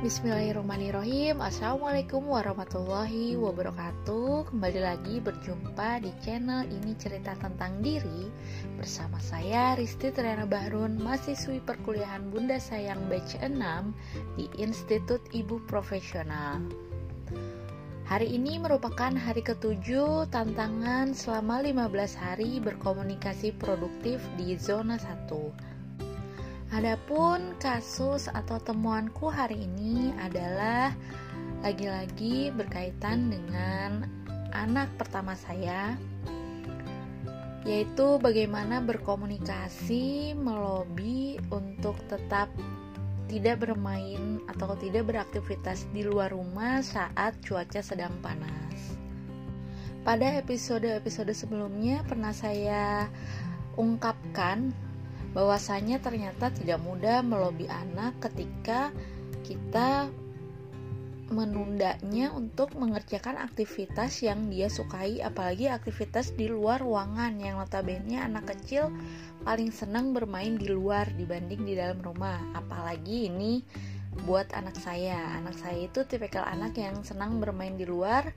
Bismillahirrahmanirrahim. Assalamualaikum warahmatullahi wabarakatuh. Kembali lagi berjumpa di channel ini cerita tentang diri. Bersama saya Risti Triana Bahrun Mahasiswi perkuliahan Bunda Sayang batch 6 Di Institut Ibu Profesional. Hari ini merupakan hari ketujuh tantangan selama 15 hari berkomunikasi produktif di zona 1 Adapun kasus atau temuanku hari ini adalah lagi-lagi berkaitan dengan anak pertama saya yaitu bagaimana berkomunikasi melobi untuk tetap tidak bermain atau tidak beraktivitas di luar rumah saat cuaca sedang panas. Pada episode-episode sebelumnya pernah saya ungkapkan bahwasanya ternyata tidak mudah melobi anak ketika kita menundanya untuk mengerjakan aktivitas yang dia sukai apalagi aktivitas di luar ruangan yang notabene anak kecil paling senang bermain di luar dibanding di dalam rumah. Apalagi ini buat anak saya. Anak saya itu tipikal anak yang senang bermain di luar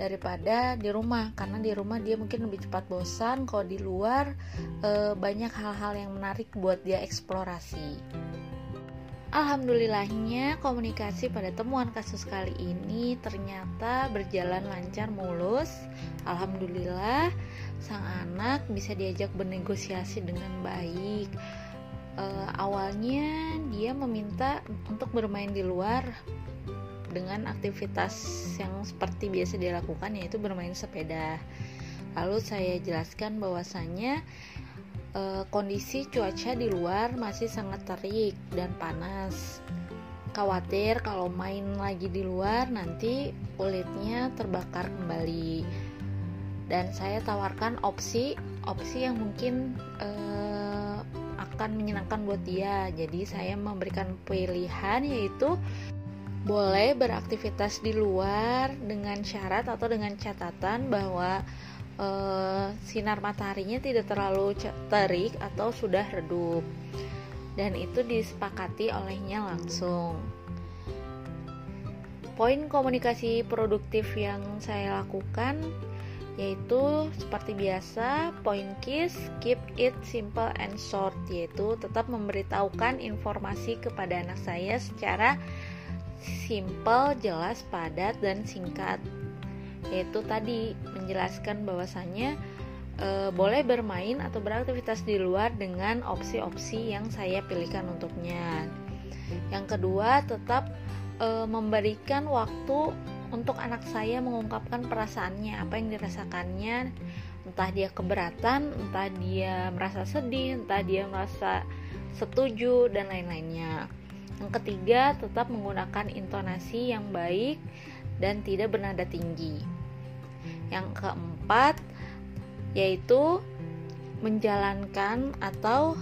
daripada di rumah karena di rumah dia mungkin lebih cepat bosan kalau di luar e, banyak hal-hal yang menarik buat dia eksplorasi Alhamdulillahnya komunikasi pada temuan kasus kali ini ternyata berjalan lancar mulus. Alhamdulillah sang anak bisa diajak bernegosiasi dengan baik. E, awalnya dia meminta untuk bermain di luar dengan aktivitas yang seperti biasa dilakukan yaitu bermain sepeda. Lalu saya jelaskan bahwasannya e, kondisi cuaca di luar masih sangat terik dan panas. Khawatir kalau main lagi di luar nanti kulitnya terbakar kembali. Dan saya tawarkan opsi opsi yang mungkin e, akan menyenangkan buat dia. Jadi saya memberikan pilihan yaitu boleh beraktivitas di luar dengan syarat atau dengan catatan bahwa e, sinar mataharinya tidak terlalu terik atau sudah redup. Dan itu disepakati olehnya langsung. Poin komunikasi produktif yang saya lakukan yaitu seperti biasa poin KISS keep it simple and short yaitu tetap memberitahukan informasi kepada anak saya secara simple, jelas, padat, dan singkat. Yaitu tadi menjelaskan bahwasannya e, boleh bermain atau beraktivitas di luar dengan opsi-opsi yang saya pilihkan untuknya. Yang kedua, tetap e, memberikan waktu untuk anak saya mengungkapkan perasaannya, apa yang dirasakannya, entah dia keberatan, entah dia merasa sedih, entah dia merasa setuju dan lain-lainnya. Yang ketiga, tetap menggunakan intonasi yang baik dan tidak bernada tinggi. Yang keempat, yaitu menjalankan atau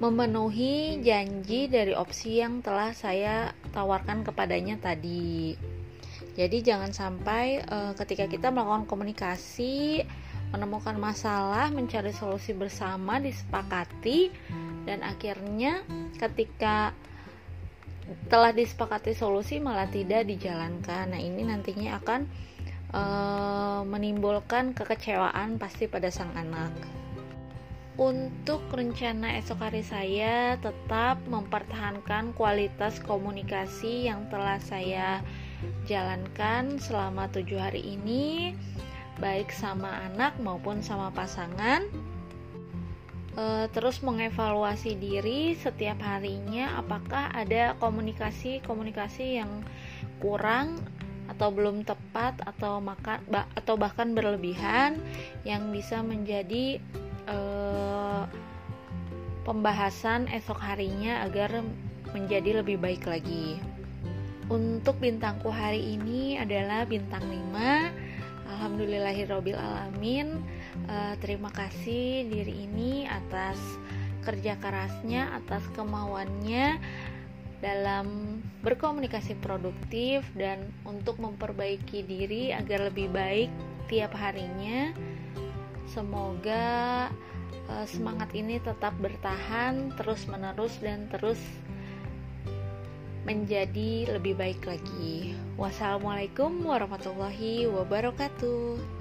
memenuhi janji dari opsi yang telah saya tawarkan kepadanya tadi. Jadi jangan sampai e, ketika kita melakukan komunikasi, menemukan masalah, mencari solusi bersama, disepakati dan akhirnya ketika telah disepakati solusi malah tidak dijalankan. Nah, ini nantinya akan e, menimbulkan kekecewaan pasti pada sang anak. Untuk rencana esok hari saya tetap mempertahankan kualitas komunikasi yang telah saya jalankan selama tujuh hari ini, baik sama anak maupun sama pasangan uh, terus mengevaluasi diri setiap harinya apakah ada komunikasi-komunikasi yang kurang atau belum tepat atau makan atau bahkan berlebihan yang bisa menjadi uh, pembahasan esok harinya agar menjadi lebih baik lagi. Untuk bintangku hari ini adalah bintang 5. Alhamdulillahirabbil alamin uh, terima kasih diri ini atas kerja kerasnya, atas kemauannya dalam berkomunikasi produktif dan untuk memperbaiki diri agar lebih baik tiap harinya. Semoga uh, semangat ini tetap bertahan terus-menerus dan terus menjadi lebih baik lagi. Wassalamualaikum warahmatullahi wabarakatuh.